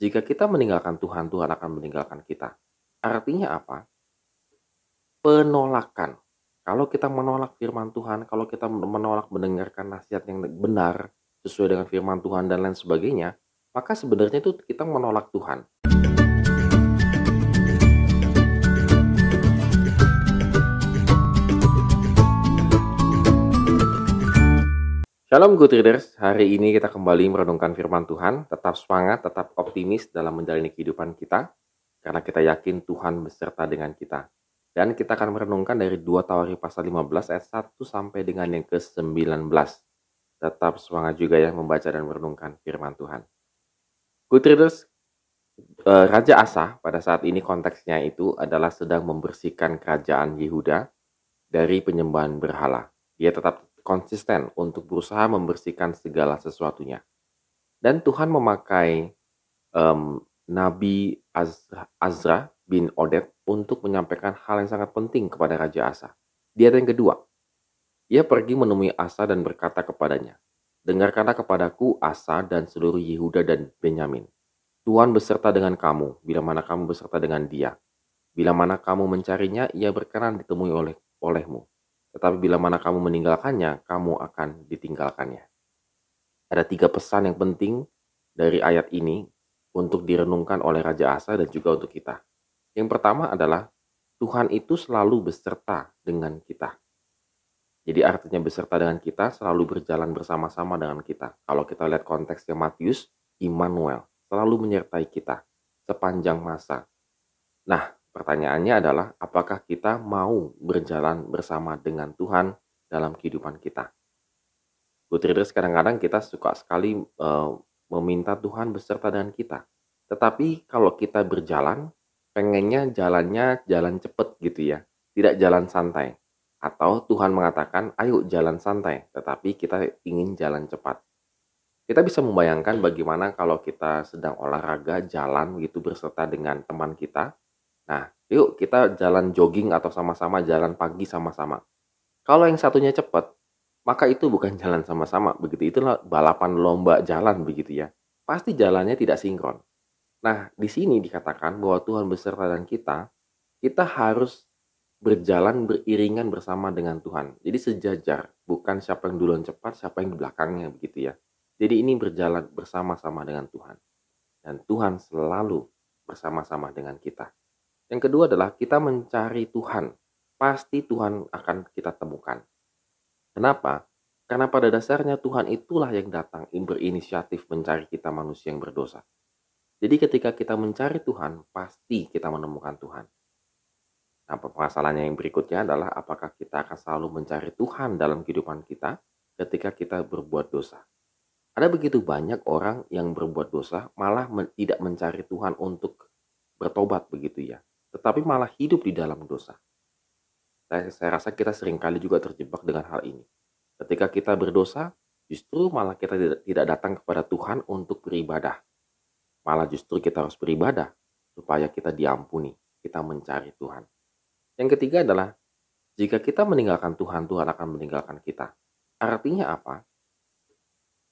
Jika kita meninggalkan Tuhan, Tuhan akan meninggalkan kita. Artinya apa? Penolakan. Kalau kita menolak firman Tuhan, kalau kita menolak mendengarkan nasihat yang benar sesuai dengan firman Tuhan dan lain sebagainya, maka sebenarnya itu kita menolak Tuhan. Shalom good readers, hari ini kita kembali merenungkan firman Tuhan, tetap semangat, tetap optimis dalam menjalani kehidupan kita, karena kita yakin Tuhan beserta dengan kita. Dan kita akan merenungkan dari 2 Tawari pasal 15 ayat 1 sampai dengan yang ke-19. Tetap semangat juga ya membaca dan merenungkan firman Tuhan. Good readers, eh, Raja Asa pada saat ini konteksnya itu adalah sedang membersihkan kerajaan Yehuda dari penyembahan berhala. Dia tetap konsisten untuk berusaha membersihkan segala sesuatunya. Dan Tuhan memakai um, Nabi Azra, Azra bin Oded untuk menyampaikan hal yang sangat penting kepada Raja Asa. Di ayat yang kedua, ia pergi menemui Asa dan berkata kepadanya, Dengarkanlah kepadaku Asa dan seluruh Yehuda dan Benyamin. Tuhan beserta dengan kamu, bila mana kamu beserta dengan dia. Bila mana kamu mencarinya, ia berkenan ditemui oleh olehmu. Tetapi bila mana kamu meninggalkannya, kamu akan ditinggalkannya. Ada tiga pesan yang penting dari ayat ini untuk direnungkan oleh Raja Asa dan juga untuk kita. Yang pertama adalah Tuhan itu selalu beserta dengan kita. Jadi artinya beserta dengan kita selalu berjalan bersama-sama dengan kita. Kalau kita lihat konteksnya Matius, Immanuel selalu menyertai kita sepanjang masa. Nah, Pertanyaannya adalah apakah kita mau berjalan bersama dengan Tuhan dalam kehidupan kita. Good readers, kadang-kadang kita suka sekali uh, meminta Tuhan beserta dengan kita. Tetapi kalau kita berjalan, pengennya jalannya jalan cepet gitu ya, tidak jalan santai. Atau Tuhan mengatakan, ayo jalan santai, tetapi kita ingin jalan cepat. Kita bisa membayangkan bagaimana kalau kita sedang olahraga, jalan gitu berserta dengan teman kita, Nah, yuk kita jalan jogging atau sama-sama jalan pagi sama-sama. Kalau yang satunya cepat, maka itu bukan jalan sama-sama. Begitu itulah balapan lomba jalan begitu ya. Pasti jalannya tidak sinkron. Nah, di sini dikatakan bahwa Tuhan beserta dan kita, kita harus berjalan beriringan bersama dengan Tuhan. Jadi sejajar, bukan siapa yang duluan cepat, siapa yang di belakangnya begitu ya. Jadi ini berjalan bersama-sama dengan Tuhan. Dan Tuhan selalu bersama-sama dengan kita. Yang kedua adalah kita mencari Tuhan. Pasti Tuhan akan kita temukan. Kenapa? Karena pada dasarnya Tuhan itulah yang datang berinisiatif mencari kita manusia yang berdosa. Jadi ketika kita mencari Tuhan, pasti kita menemukan Tuhan. Nah, permasalahannya yang berikutnya adalah apakah kita akan selalu mencari Tuhan dalam kehidupan kita ketika kita berbuat dosa. Ada begitu banyak orang yang berbuat dosa malah tidak mencari Tuhan untuk bertobat begitu ya tetapi malah hidup di dalam dosa. Saya, saya rasa kita sering kali juga terjebak dengan hal ini. Ketika kita berdosa, justru malah kita tidak datang kepada Tuhan untuk beribadah. Malah justru kita harus beribadah supaya kita diampuni, kita mencari Tuhan. Yang ketiga adalah jika kita meninggalkan Tuhan, Tuhan akan meninggalkan kita. Artinya apa?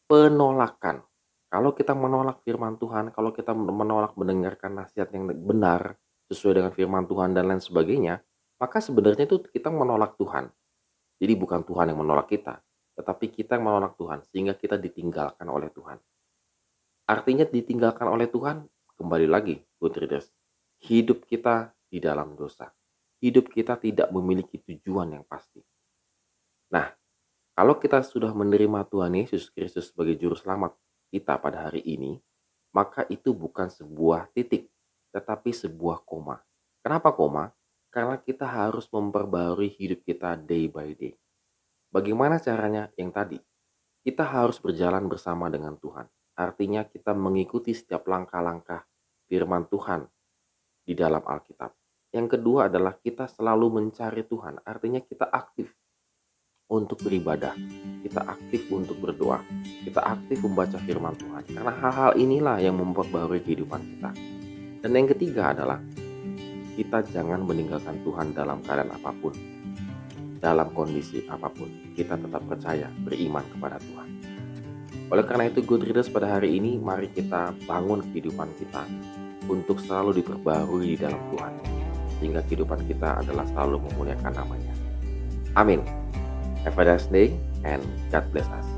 Penolakan. Kalau kita menolak firman Tuhan, kalau kita menolak mendengarkan nasihat yang benar, sesuai dengan firman Tuhan dan lain sebagainya, maka sebenarnya itu kita menolak Tuhan. Jadi bukan Tuhan yang menolak kita, tetapi kita yang menolak Tuhan sehingga kita ditinggalkan oleh Tuhan. Artinya ditinggalkan oleh Tuhan, kembali lagi, good readers, hidup kita di dalam dosa. Hidup kita tidak memiliki tujuan yang pasti. Nah, kalau kita sudah menerima Tuhan Yesus Kristus sebagai juru selamat kita pada hari ini, maka itu bukan sebuah titik, tetapi sebuah koma. Kenapa koma? Karena kita harus memperbarui hidup kita day by day. Bagaimana caranya? Yang tadi, kita harus berjalan bersama dengan Tuhan. Artinya kita mengikuti setiap langkah-langkah firman Tuhan di dalam Alkitab. Yang kedua adalah kita selalu mencari Tuhan. Artinya kita aktif untuk beribadah. Kita aktif untuk berdoa. Kita aktif membaca firman Tuhan. Karena hal-hal inilah yang memperbarui kehidupan kita. Dan yang ketiga adalah kita jangan meninggalkan Tuhan dalam keadaan apa pun. Dalam kondisi apa pun, kita tetap percaya, beriman kepada Tuhan. Oleh karena itu, Good Readers pada hari ini, mari kita bangun kehidupan kita untuk selalu diperbarui di dalam Tuhan. Sehingga kehidupan kita adalah selalu memuliakan namanya. Amin. Have a nice day and God bless us.